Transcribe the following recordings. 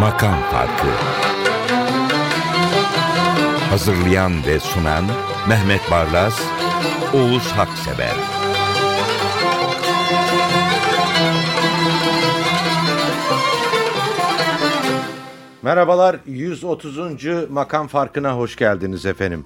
Makam Farkı Hazırlayan ve sunan Mehmet Barlas, Oğuz Haksever Merhabalar, 130. Makam Farkı'na hoş geldiniz efendim.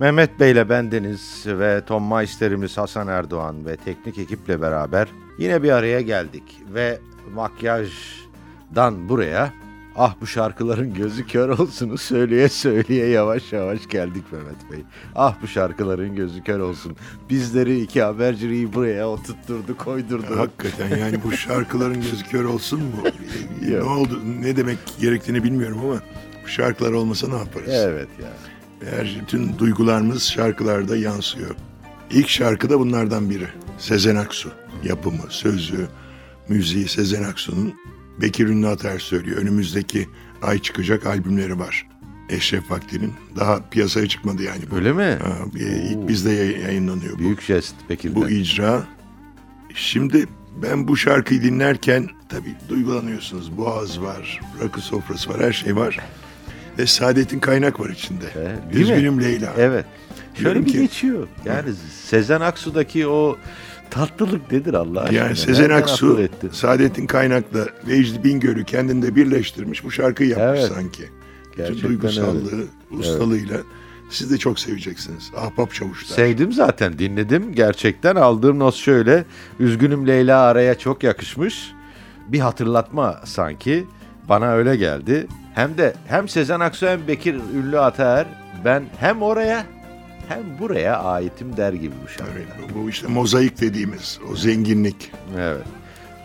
Mehmet Bey'le bendeniz ve Tom Meister'imiz Hasan Erdoğan ve teknik ekiple beraber yine bir araya geldik. Ve makyajdan buraya ah bu şarkıların gözü kör olsunu söyleye söyleye yavaş yavaş geldik Mehmet Bey. Ah bu şarkıların gözü kör olsun. Bizleri iki haberciliği buraya oturtturdu koydurdu. Hakikaten yani bu şarkıların gözü kör olsun mu? ne oldu? Ne demek gerektiğini bilmiyorum ama bu şarkılar olmasa ne yaparız? Evet ya. Eğer bütün duygularımız şarkılarda yansıyor. İlk şarkı da bunlardan biri. Sezen Aksu. Yapımı, sözü, müziği Sezen Aksu'nun Bekir Ünlü Atar söylüyor. Önümüzdeki ay çıkacak albümleri var. Eşref Vakti'nin. Daha piyasaya çıkmadı yani bu. Öyle mi? Ha, bir- ilk bizde yay- yayınlanıyor bu. Büyük jest Bekir'den. bu icra. Şimdi ben bu şarkıyı dinlerken tabii duygulanıyorsunuz. Boğaz var, rakı sofrası var, her şey var. Ve Saadet'in kaynak var içinde. E, değil mi? Üzgünüm Leyla. Evet. Şöyle Diyorum bir ki- geçiyor. Yani Sezen Aksu'daki o tatlılık nedir Allah aşkına? Yani Sezen Nereden Aksu? Saadet'in kaynakla Vecdi Bingöl'ü kendinde birleştirmiş. Bu şarkıyı yapmış Evet. sanki. Gerçekten duygusallığı, ustalığıyla. Siz de çok seveceksiniz. Ahbap çavuşlar. Sevdim zaten dinledim. Gerçekten aldığım not şöyle. Üzgünüm Leyla araya çok yakışmış. Bir hatırlatma sanki. Bana öyle geldi. Hem de hem Sezen Aksu hem Bekir Ünlü Ataer ben hem oraya hem buraya aitim der gibi bu şarkı. Evet, bu- işte mozaik dediğimiz o zenginlik. Evet.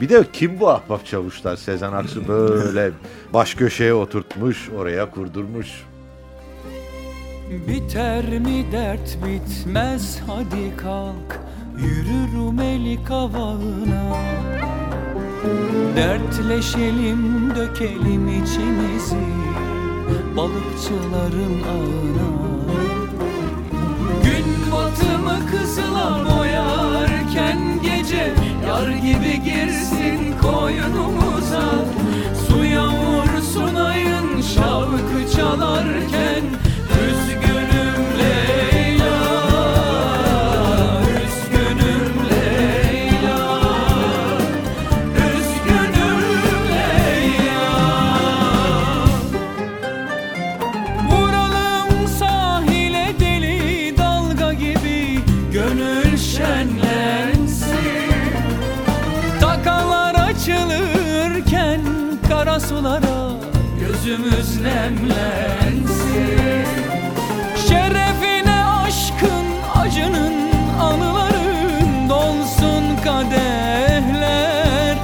Bir de kim bu ahbap çavuşlar? Sezen Aksu böyle baş köşeye oturtmuş, oraya kurdurmuş. Biter mi dert bitmez hadi kalk Yürü Rumeli kavağına Dertleşelim dökelim içimizi Balıkçıların ağına. Gün batımı kızıla boyarken gece Yar gibi girsin koynumuza Suya vursun ayın şarkı çalarken açılırken kara sulara Gözümüz nemlensin. Şerefine aşkın acının anıların dolsun kadehler.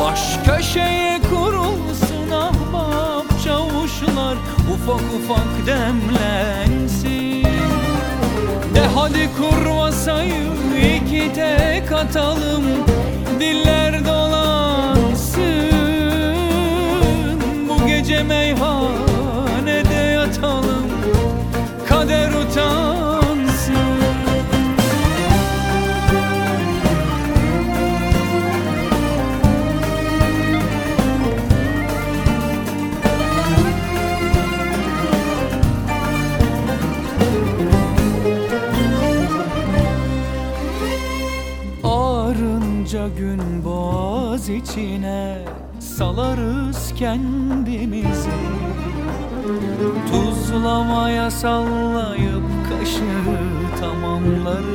Baş köşeye kurulsun ahbap çavuşlar Ufak ufak demlensin. De hadi kurvasayı iki tek atalım meyhanede yatalım Kader utansın. Ağrınca gün boğaz içine salarız kendimizi Tuzlamaya sallayıp kaşı tamamlarız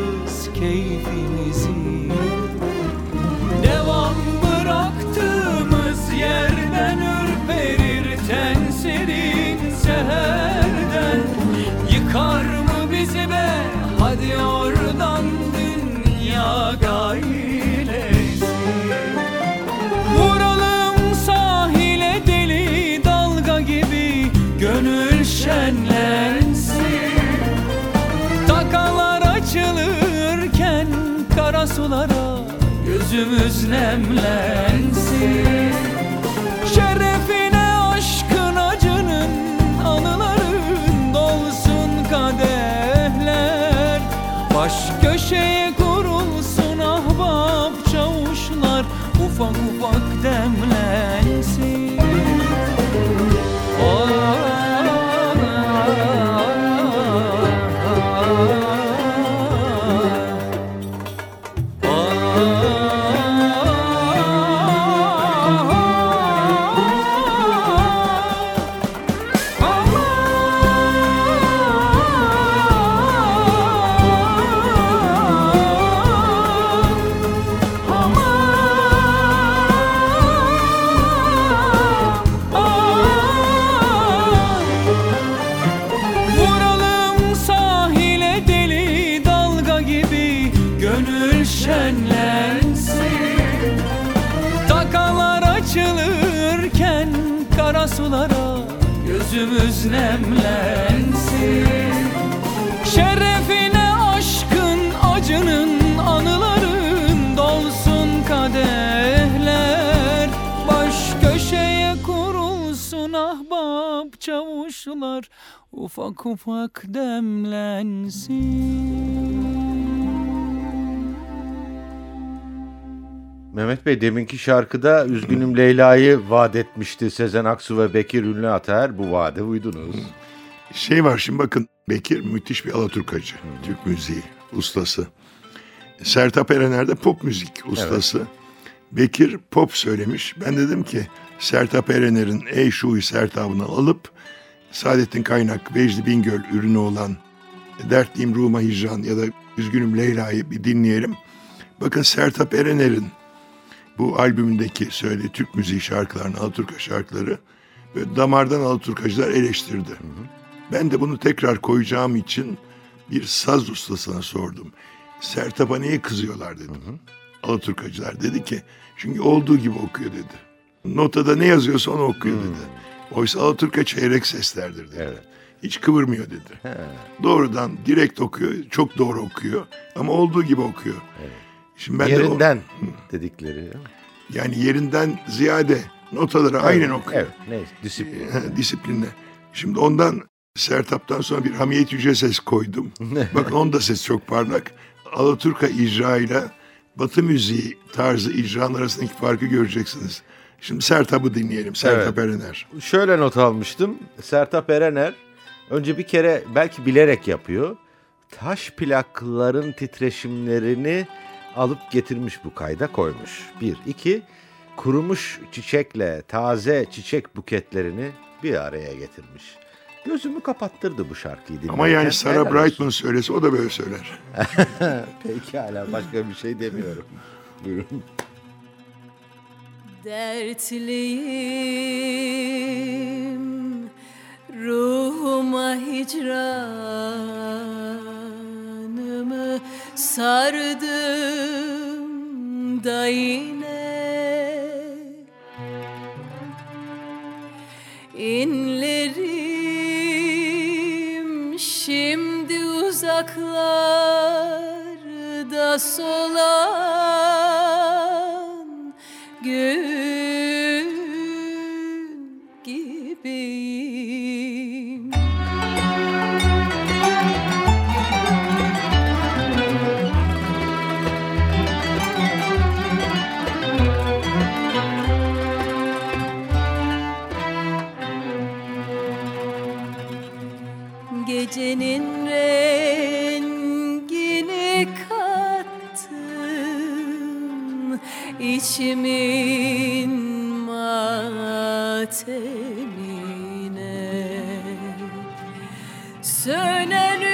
Gözümüz nemlensin. Şerefine aşkın acının Anıların dolsun kadehler. Baş köşeye köşeye kurulsun ahbap çavuşlar Ufak ufak demlensin Mehmet Bey deminki şarkıda Üzgünüm Leyla'yı vaat etmişti Sezen Aksu ve Bekir Ünlü Ataer. Bu vaade uydunuz. Şey var şimdi bakın Bekir müthiş bir Alaturkacı. Türk müziği ustası. Sertab Erener de pop müzik ustası. Bekir pop söylemiş. Ben dedim ki Sertab Erener'in Ey Şuhi Sertab'ını alıp Saadettin Kaynak, Vecdi Bingöl ürünü olan Dertliyim Ruhuma Hicran ya da Üzgünüm Leyla'yı bir dinleyelim. Bakın Sertab Erener'in bu albümündeki söylediği Türk müziği şarkılarını, Alaturka şarkıları böyle damardan Alaturkacılar eleştirdi. Ben de bunu tekrar koyacağım için bir saz ustasına sordum. Sertab'a niye kızıyorlar dedim. Alaturkacılar dedi ki çünkü olduğu gibi okuyor dedi. Notada ne yazıyorsa onu okuyor dedi. Oysa Alaturka çeyrek seslerdir dedi. Evet. Hiç kıvırmıyor dedi. Doğrudan direkt okuyor, çok doğru okuyor ama olduğu gibi okuyor. Şimdi ben de o- Yerinden dedikleri. yani yerinden ziyade notaları aynen okuyor. Evet neyse disiplin. Disiplinle. Şimdi ondan Sertap'tan sonra bir Hamiyet Yüce ses koydum. Bakın onda ses çok parlak. Alaturka icraıyla Batı müziği tarzı icranın arasındaki farkı göreceksiniz. Şimdi Sertab'ı dinleyelim. Sertab Erener. Şöyle not almıştım. Sertab Erener önce bir kere belki bilerek yapıyor. Taş plakların titreşimlerini alıp getirmiş bu kayda koymuş. Bir. iki kurumuş çiçekle taze çiçek buketlerini bir araya getirmiş. Gözümü kapattırdı bu şarkıyı dinlerken. Ama yani Sarah. Brightman söylese o da böyle söyler. Peki hala başka bir şey demiyorum. Buyurun. Dertliyim. Ruhuma hicranımı sardım da yine. İnlerim şimdi uzaklarda solan gün gibiyim içimin matemine Sönen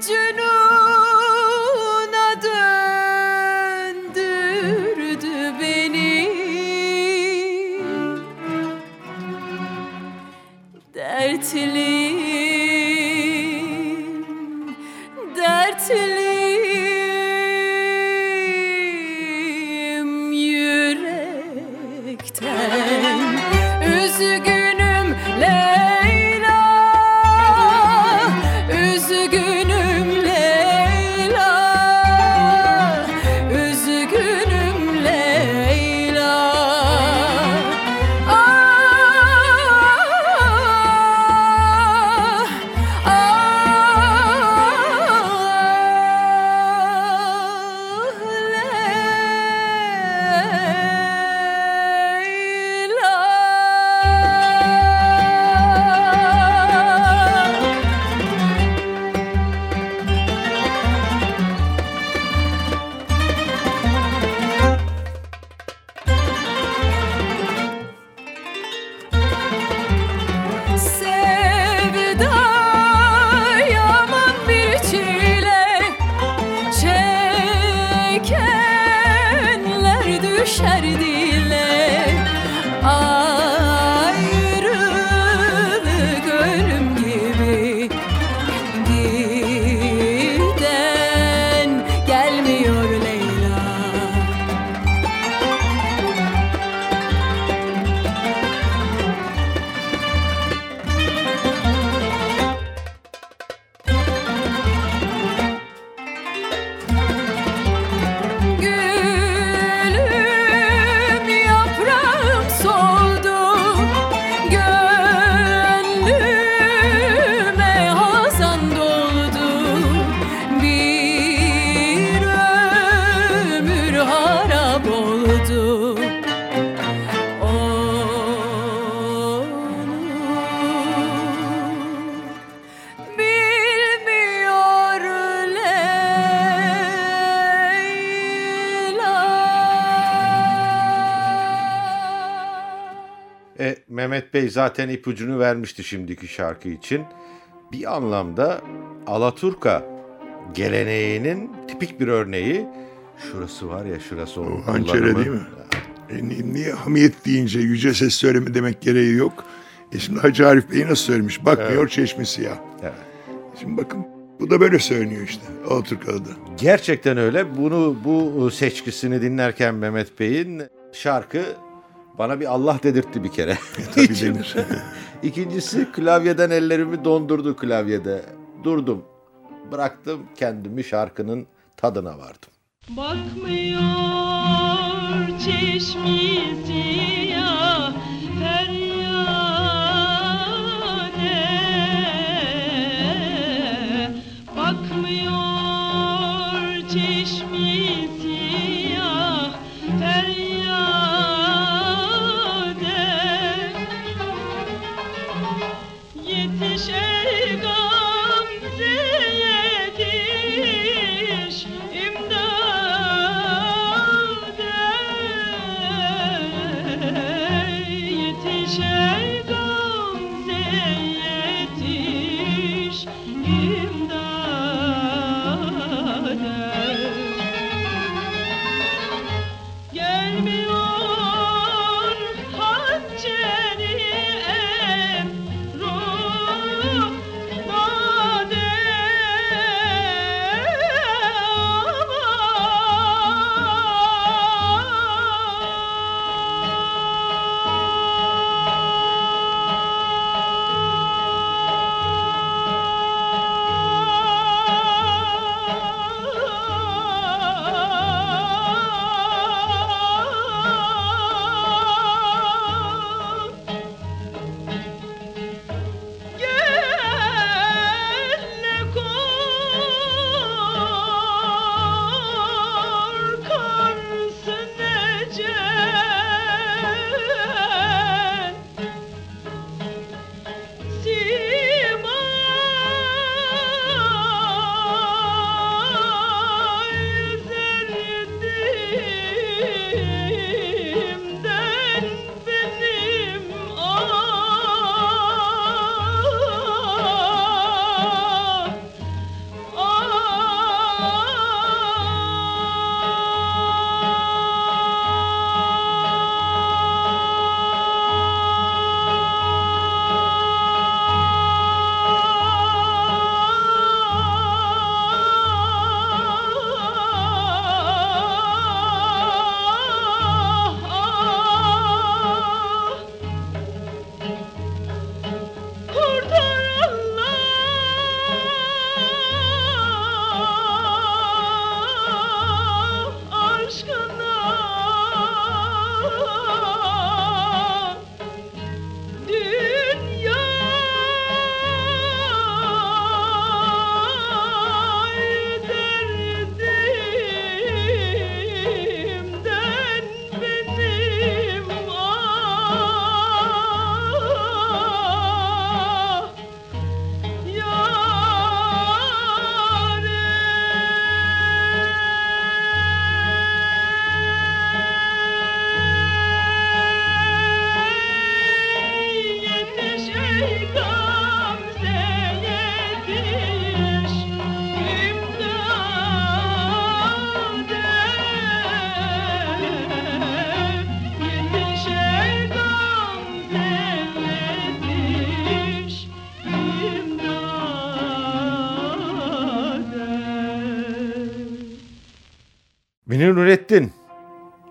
gücünü zaten ipucunu vermişti şimdiki şarkı için. Bir anlamda Alaturka geleneğinin tipik bir örneği. Şurası var ya şurası onun hançere değil mi? E, ni- niye hamiyet deyince yüce ses söyleme demek gereği yok. E şimdi Hacı Arif Bey nasıl söylemiş? Bakmıyor çeşme siyah. Evet. Şimdi bakın bu da böyle söyleniyor işte. Alaturka'da. Gerçekten öyle. Bunu bu seçkisini dinlerken Mehmet Bey'in şarkı bana bir Allah dedirtti bir kere. Tabii denir. İkincisi klavyeden ellerimi dondurdu klavyede. Durdum. Bıraktım kendimi şarkının tadına vardım. Bakmıyor çeşmesi Münir Nurettin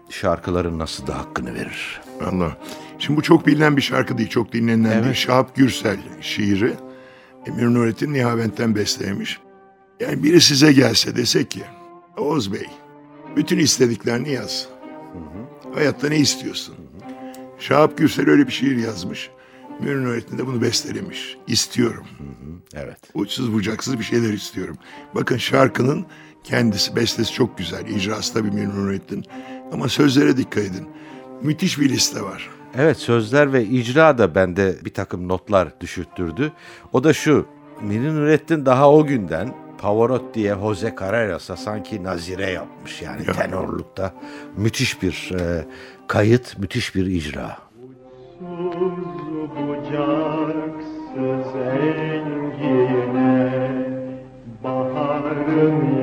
şarkıların nasıl da hakkını verir. Allah. Şimdi bu çok bilinen bir şarkı değil. Çok dinlenilen Evet. bir Şahap Gürsel şiiri. Emir Nurettin Nihavent'ten beslemiş. Yani biri size gelse dese ki Oğuz Bey bütün istediklerini yaz. Hayatta ne istiyorsun? Şahap Gürsel öyle bir şiir yazmış. Münir Nurettin de bunu bestelemiş. İstiyorum. Evet. Uçsuz bucaksız bir şeyler istiyorum. Bakın şarkının kendisi, bestesi çok güzel. İcrası tabii Münir Nurettin. Ama sözlere dikkat edin. Müthiş bir liste var. Evet sözler ve icra da bende bir takım notlar düşürttürdü. O da şu. Münir Nurettin daha o günden Pavarotti'ye Jose Carreras'a sanki nazire yapmış yani Ya. tenorlukta. Müthiş bir e, kayıt, müthiş bir icra. bucaksız engine Baharın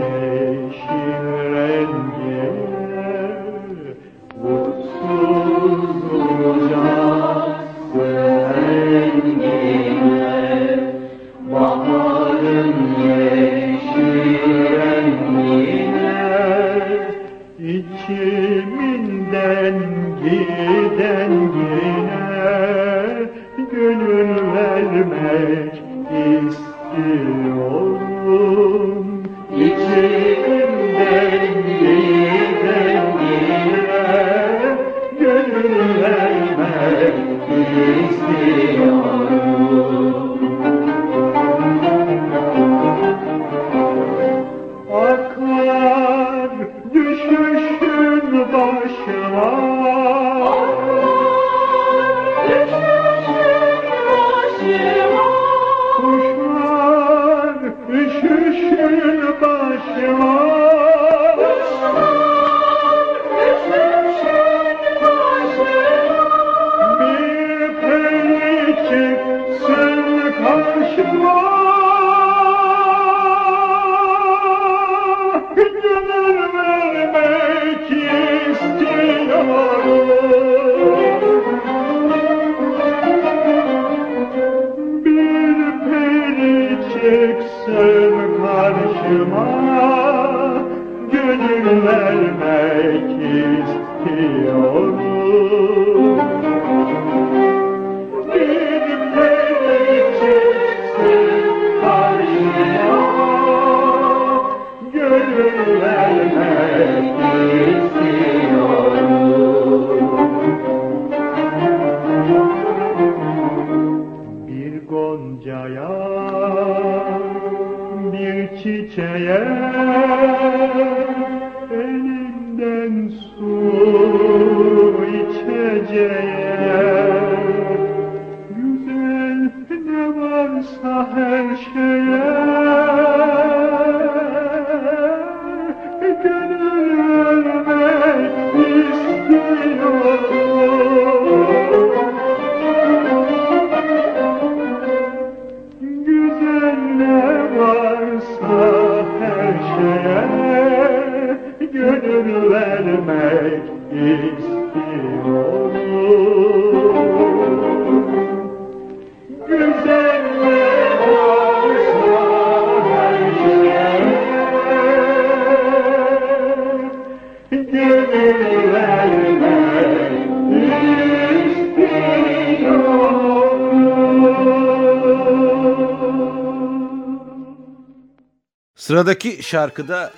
Sıradaki şarkıda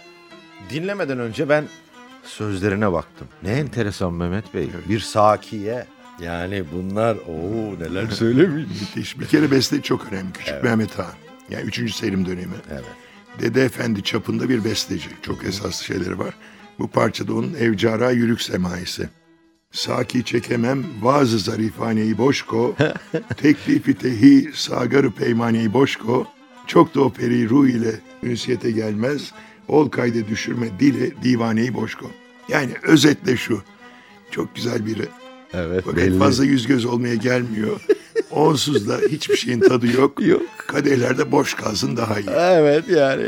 dinlemeden önce ben sözlerine baktım. Ne enteresan Mehmet Bey. Bir sakiye. Yani bunlar o neler söylemiş. Müthiş. Bir kere beste çok önemli. Küçük Mehmet Han. Yani 3. Selim dönemi. Evet. Dede Efendi çapında bir besteci. Çok esaslı şeyleri var. Bu parçada onun Evcara Yürük Semaisi. Saki çekemem vazı zarifaneyi boşko, teklifi tehi sagarı peymaneyi boşko, çok da o peri ruh ile ünsiyete gelmez, ol kayde düşürme dile divaneyi boşko. Yani özetle şu, çok güzel biri. Evet Fakat belli. fazla yüz göz olmaya gelmiyor. Onsuz da hiçbir şeyin tadı yok. Yok. Kadehlerde boş kalsın daha iyi. Evet yani.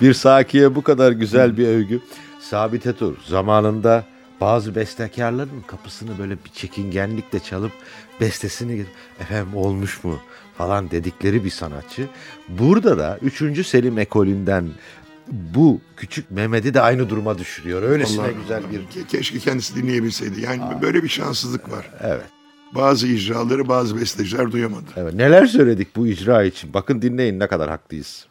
Bir sakiye bu kadar güzel bir övgü. Sabit Etur zamanında bazı bestekarların kapısını böyle bir çekingenlikle çalıp bestesini efendim olmuş mu falan dedikleri bir sanatçı. Burada da 3. Selim ekolünden bu küçük Mehmet'i de aynı duruma düşürüyor. Öylesine Vallahi güzel bir... ke- Keşke kendisi dinleyebilseydi. Yani böyle bir şanssızlık var. Evet. Bazı icraları bazı besteciler duyamadı. Evet. Neler söyledik bu icra için? Bakın dinleyin ne kadar haklıyız.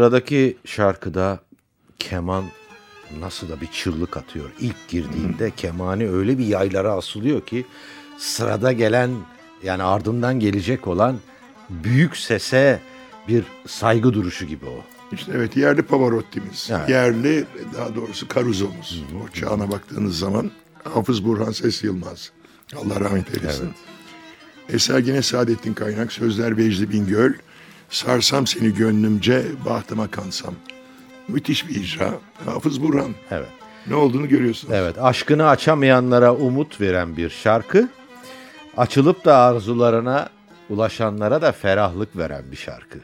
Sıradaki şarkıda keman nasıl da bir çığlık atıyor. İlk girdiğinde kemani öyle bir yaylara asılıyor ki sırada gelen yani ardından gelecek olan büyük sese bir saygı duruşu gibi o. İşte evet yerli Pavarotti'miz. Evet. Yerli daha doğrusu Karuzomuz. O çağına baktığınız zaman Hafız Burhan Ses Yılmaz. Allah rahmet eylesin. Eser yine Saadettin Kaynak. Sözler Vecdi Bingöl. Sarsam seni gönlümce bahtıma kansam. Müthiş bir icra. Hafız Burhan. Evet. Ne olduğunu görüyorsunuz. Evet, aşkını açamayanlara umut veren bir şarkı. Açılıp da arzularına ulaşanlara da ferahlık veren bir şarkı.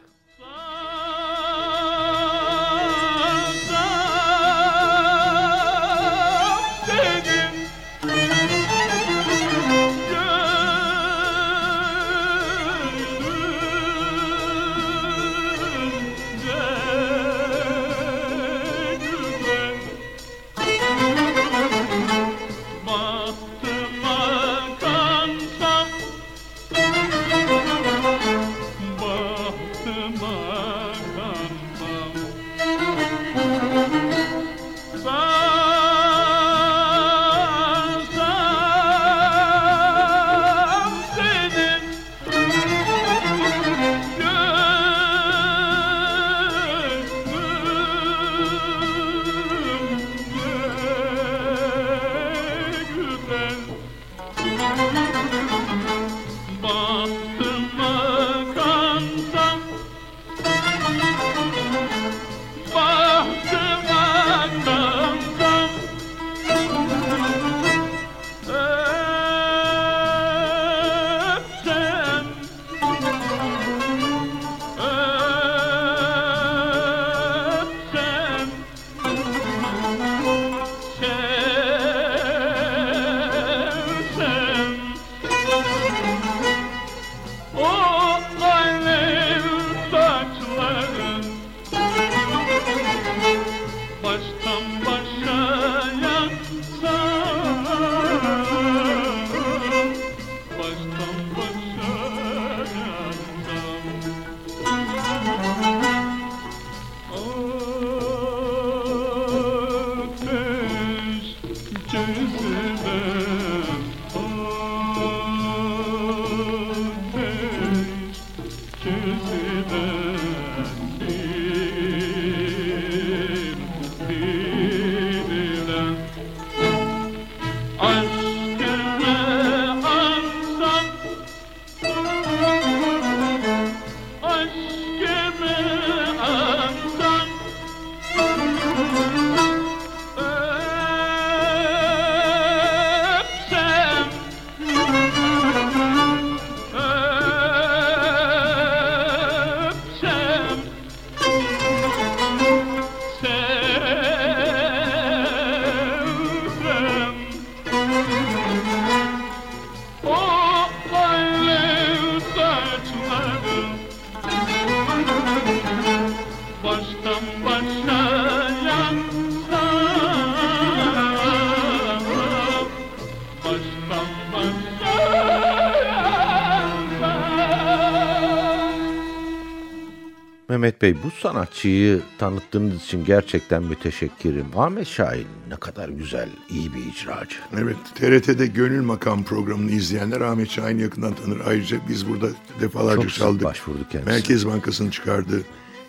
Mehmet Bey bu sanatçıyı tanıttığınız için gerçekten müteşekkirim. Ahmet Şahin ne kadar güzel, iyi bir icracı. Evet, TRT'de Gönül Makam programını izleyenler Ahmet Şahin yakından tanır. Ayrıca biz burada defalarca Çok çaldık. başvurduk kendisine. Merkez Bankası'nın çıkardığı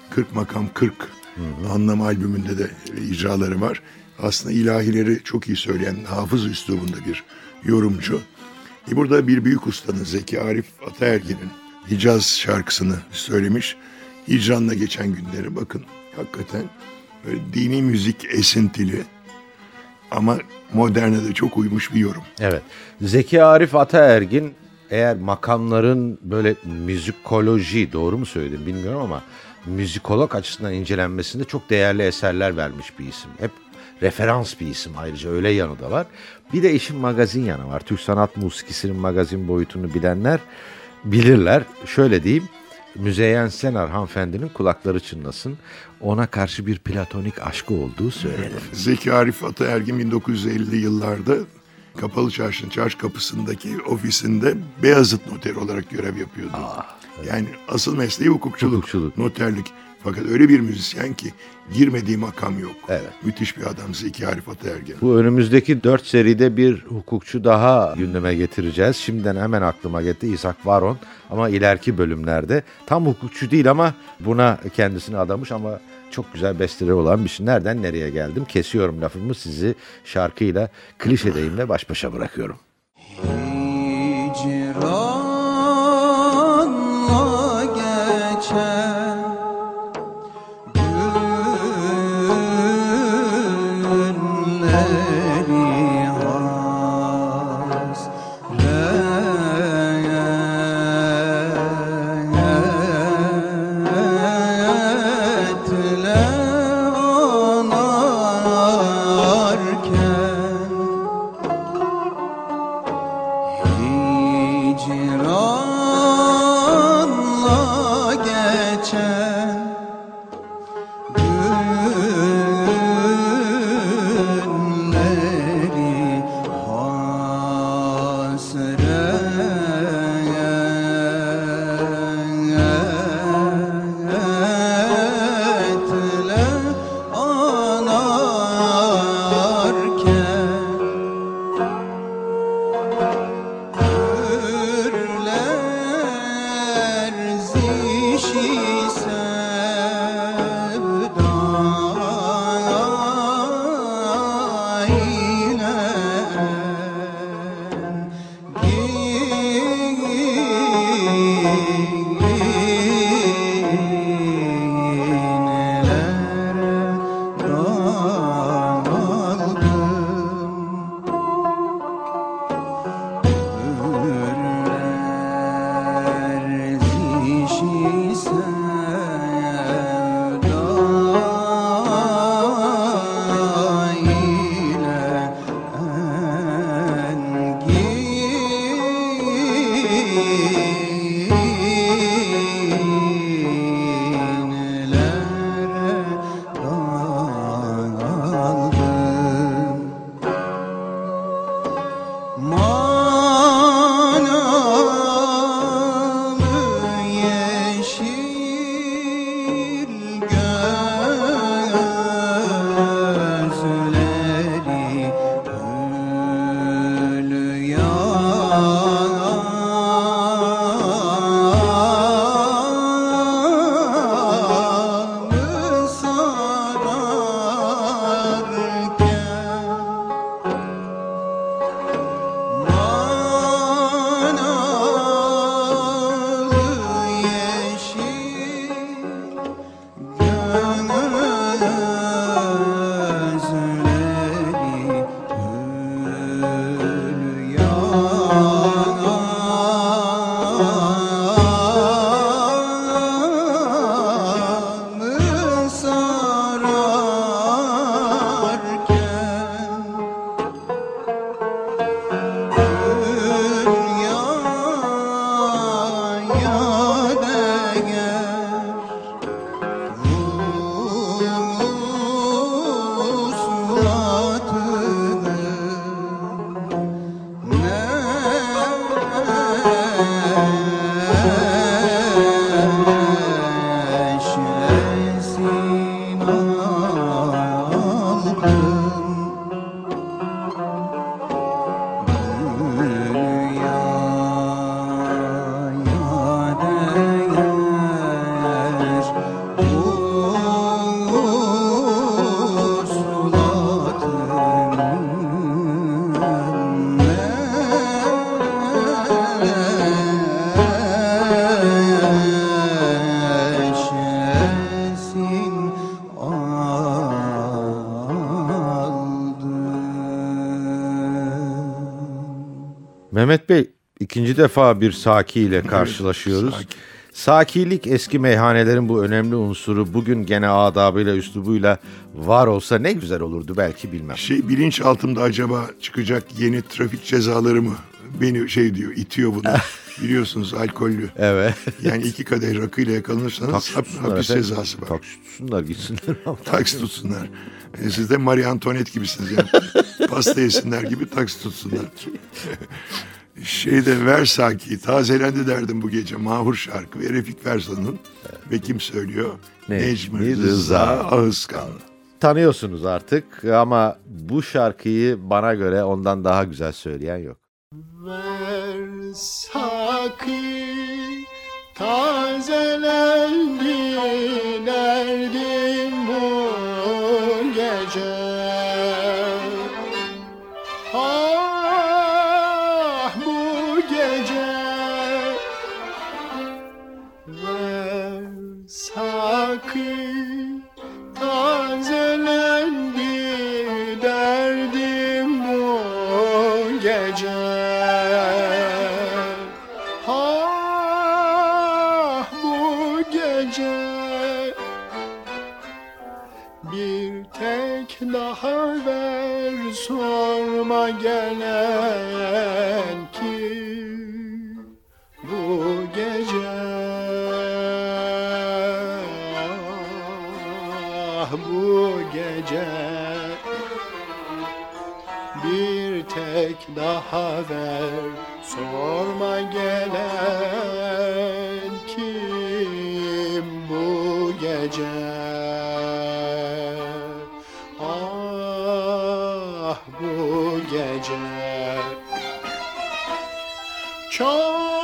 40 Makam 40 anlam albümünde de icraları var. Aslında ilahileri çok iyi söyleyen hafız üslubunda bir yorumcu. E burada bir büyük ustanın Zeki Arif Ataergin'in Hicaz şarkısını söylemiş. Hicran'la geçen günleri bakın. Hakikaten böyle dini müzik esintili ama moderne de çok uymuş bir yorum. Evet. Zeki Arif Ataergin eğer makamların böyle müzikoloji doğru mu söyledim bilmiyorum ama müzikolog açısından incelenmesinde çok değerli eserler vermiş bir isim. Hep referans bir isim ayrıca öyle yanı da var. Bir de işin magazin yanı var. Türk sanat musikisinin magazin boyutunu bilenler bilirler. Şöyle diyeyim. Müzeyyen Senar hanımefendinin kulakları çınlasın. Ona karşı bir platonik aşkı olduğu söylenir. Zeki Arif Ataergin 1950'li yıllarda Kapalı Çarşı'nın çarşı kapısındaki ofisinde Beyazıt noteri olarak görev yapıyordu. Yani asıl mesleği hukukçuluk, Hukukçuluk. noterlik. Fakat öyle bir müzisyen ki girmediği makam yok. Evet. Müthiş bir adam Zeki Arif Ataergin. Bu önümüzdeki dört seride bir hukukçu daha gündeme getireceğiz. Şimdiden hemen aklıma geldi İshak Varon ama ileriki bölümlerde tam hukukçu değil ama buna kendisini adamış ama çok güzel besteleri olan bir şey. Nereden nereye geldim? Kesiyorum lafımı sizi şarkıyla klişe deyimle baş başa bırakıyorum. Hicranla ikinci defa bir Saki ile karşılaşıyoruz. Saki. Sakilik eski meyhanelerin bu önemli unsuru bugün gene adabıyla üslubuyla var olsa ne güzel olurdu belki bilmem. Şey bilinçaltımda acaba çıkacak yeni trafik cezaları mı? Beni şey diyor itiyor bunu. Biliyorsunuz alkollü. Evet. Yani iki kadeh rakıyla yakalanırsanız Taksi tutsunlar hapis efendim. cezası var. Taksi tutsunlar gitsinler. Taksi tutsunlar. E, siz de Marie Antoinette gibisiniz yani. Pasta yesinler gibi taksi tutsunlar. Şeyde Versaki tazelendi derdim bu gece. Mahur şarkı ve Refik Versa'nın ve kim söylüyor? Necmi Necmi Rıza. Rıza Ağızkan. Tanıyorsunuz artık ama bu şarkıyı bana göre ondan daha güzel söyleyen yok. Versaki tazelendi derdim gelen kim bu gece Ah bu gece bir tek daha ver. Sorma gelen gece. Çok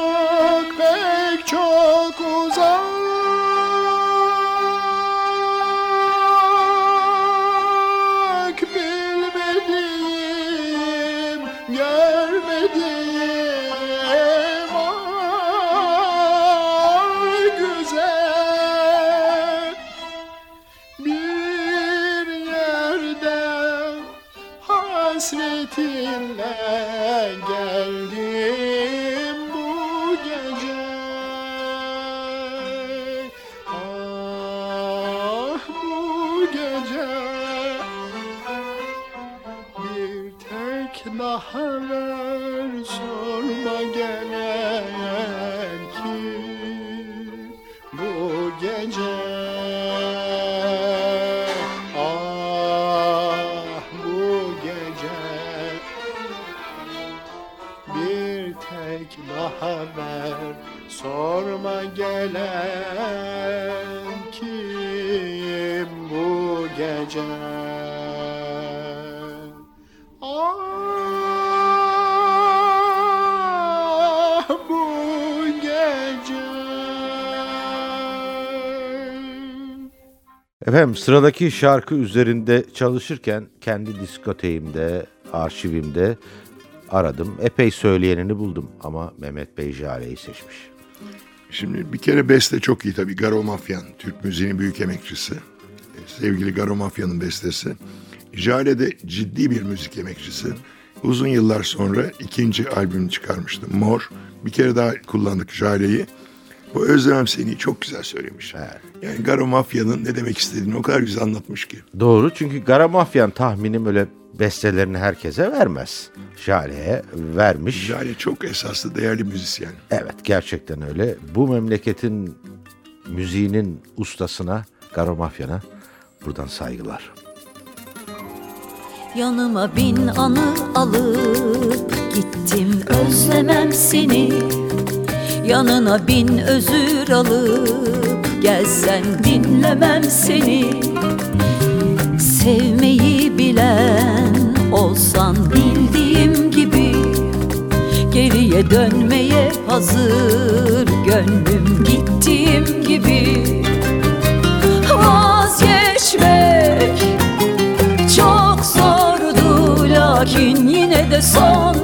Efendim sıradaki şarkı üzerinde çalışırken kendi diskoteğimde, arşivimde aradım. Epey söyleyenini buldum ama Mehmet Bey Jale'yi seçmiş. Şimdi bir kere beste çok iyi tabii. Garo Mafyan, Türk müziğinin büyük emekçisi. Sevgili Garo Mafyan'ın bestesi. Jale de ciddi bir müzik emekçisi. Uzun yıllar sonra ikinci albümünü çıkarmıştı. Mor. Bir kere daha kullandık Jale'yi. Bu Özlemem Seni çok güzel söylemiş. Yani Garo Mafya'nın ne demek istediğini o kadar güzel anlatmış ki. Doğru çünkü Gara Mafyan tahminim öyle bestelerini herkese vermez. Jale'ye vermiş. Jale çok esaslı, değerli müzisyen. Evet gerçekten öyle. Bu memleketin müziğinin ustasına, Garo Mafyan'a buradan saygılar. Yanıma bin anı alıp gittim özlemem seni Yanına bin özür alıp gelsen dinlemem seni. Sevmeyi bilen olsan bildiğim gibi Geriye dönmeye hazır gönlüm gittiğim gibi. Vazgeçmek çok zordu lakin yine de son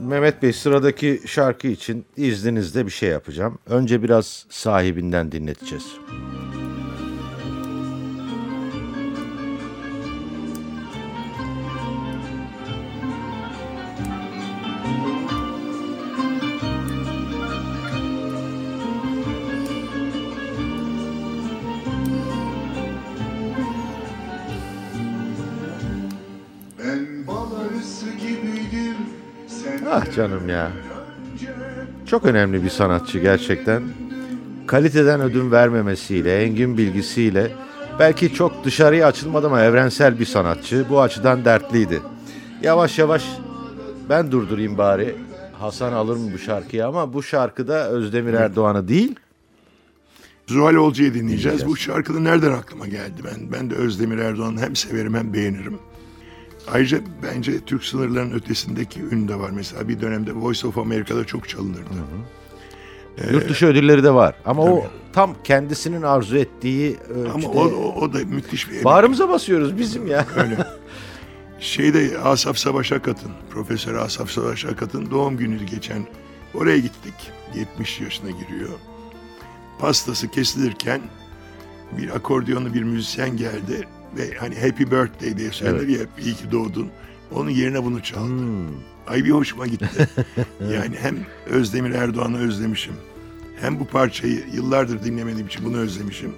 Mehmet Bey sıradaki şarkı için izninizle bir şey yapacağım. Önce biraz sahibinden dinleteceğiz. Ben Ah canım ya. Çok önemli bir sanatçı gerçekten. Kaliteden ödün vermemesiyle, engin bilgisiyle belki çok dışarıya açılmadı ama evrensel bir sanatçı. Bu açıdan dertliydi. Yavaş yavaş ben durdurayım bari. Hasan alır mı bu şarkıyı ama bu şarkıda Özdemir Erdoğan'ı değil. Zuhal Olcay'ı dinleyeceğiz. Dinleyeceğiz. Bu şarkı nereden aklıma geldi? Ben ben de Özdemir Erdoğan'ı hem severim hem beğenirim. Ayrıca bence Türk sınırlarının ötesindeki ün de var. Mesela bir dönemde Voice of America'da çok çalınırdı. Yurt dışı ödülleri de var. Ama o tabii. tam kendisinin arzu ettiği Ama ölçüde. o, o, o da müthiş bir emek. Bağrımıza basıyoruz bizim ya. Öyle. Şeyde Asaf Savaş Akat'ın, Profesör Asaf Savaş Akat'ın doğum günü geçen oraya gittik. 70 yaşına giriyor. Pastası kesilirken bir akordiyonlu bir müzisyen geldi ve hani Happy Birthday diye söylenir ya hep iyi ki doğdun. Onun yerine bunu çaldı. Hmm. Ay bir hoşuma gitti. yani hem Özdemir Erdoğan'ı özlemişim. Hem bu parçayı yıllardır dinlemediğim için bunu özlemişim.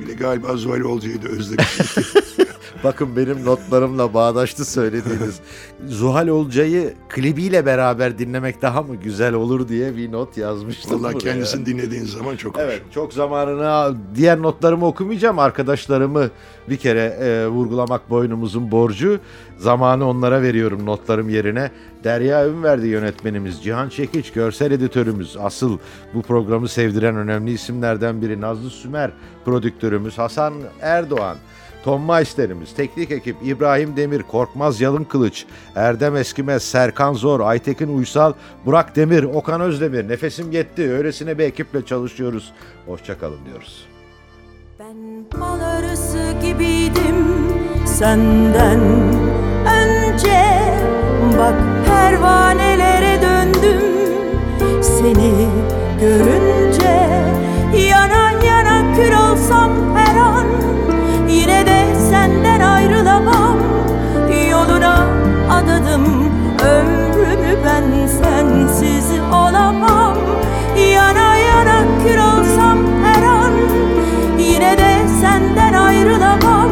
Bir de galiba Zuhal Olcay'ı da özlemişim. Bakın benim notlarımla bağdaştı söylediğiniz. Zuhal Olcay'ı klibiyle beraber dinlemek daha mı güzel olur diye bir not yazmıştım. Buraya. kendisini dinlediğin zaman çok hoş. Evet çok zamanını diğer notlarımı okumayacağım. Arkadaşlarımı bir kere e, vurgulamak boynumuzun borcu. Zamanı onlara veriyorum notlarım yerine. Derya Ünverdi yönetmenimiz, Cihan Çekiç görsel editörümüz, asıl bu programı sevdiren önemli isimlerden biri Nazlı Sümer prodüktörümüz, Hasan Erdoğan. Tom Meister'imiz, teknik ekip İbrahim Demir, Korkmaz Yalın Kılıç, Erdem Eskimez, Serkan Zor, Aytekin Uysal, Burak Demir, Okan Özdemir. Nefesim yetti. Öylesine bir ekiple çalışıyoruz. Hoşçakalın diyoruz. Ben bal arısı gibiydim senden önce Bak pervanelere döndüm seni görünce Yana yana kül olsam her an Yine de senden ayrılamam. Yoluna adadım Ömrümü ben sensiz olamam. Yana yana kül olsam her an Yine de senden ayrılamam.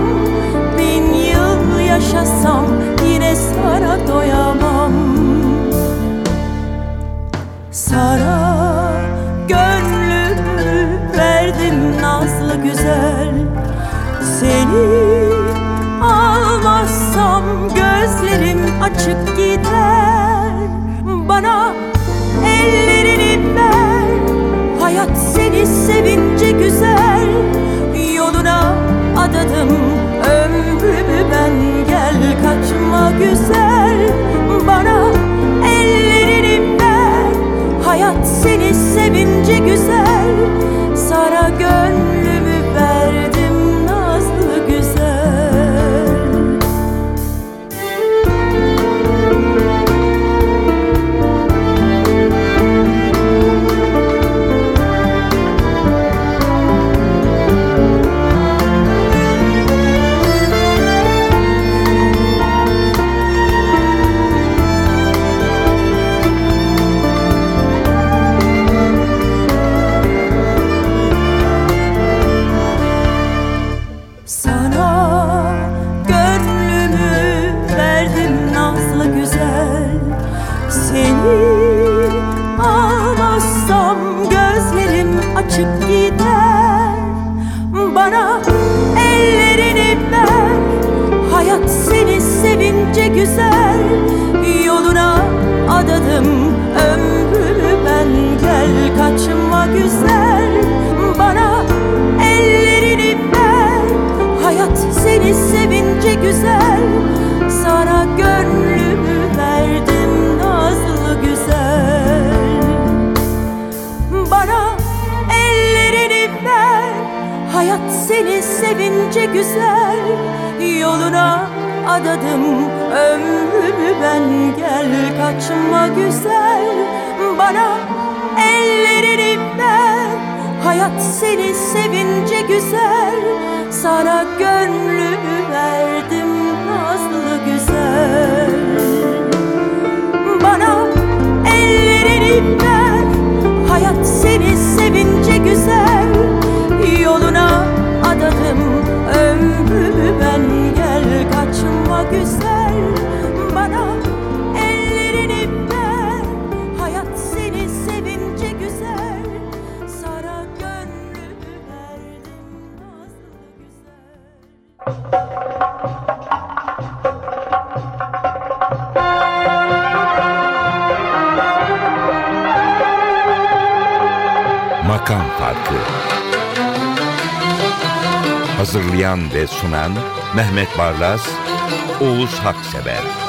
Bin yıl yaşasam Yine sana doyamam. Sara seni Almazsam gözlerim açık gider. Bana ellerini ver. Hayat seni sevince güzel. Yoluna adadım ömrümü ben. Gel kaçma güzel. Bana ellerini ver. Hayat seni sevince güzel. Sana göz sevince güzel Yoluna adadım. Ömrümü ben Gel kaçma güzel. Bana ellerini ver Hayat seni sevince güzel. Sana gönlümü verdim nazlı güzel. Bana ellerini ver Hayat seni sevince güzel Makam Farkı Hazırlayan ve sunan Mehmet Barlas, Oğuz Haksever.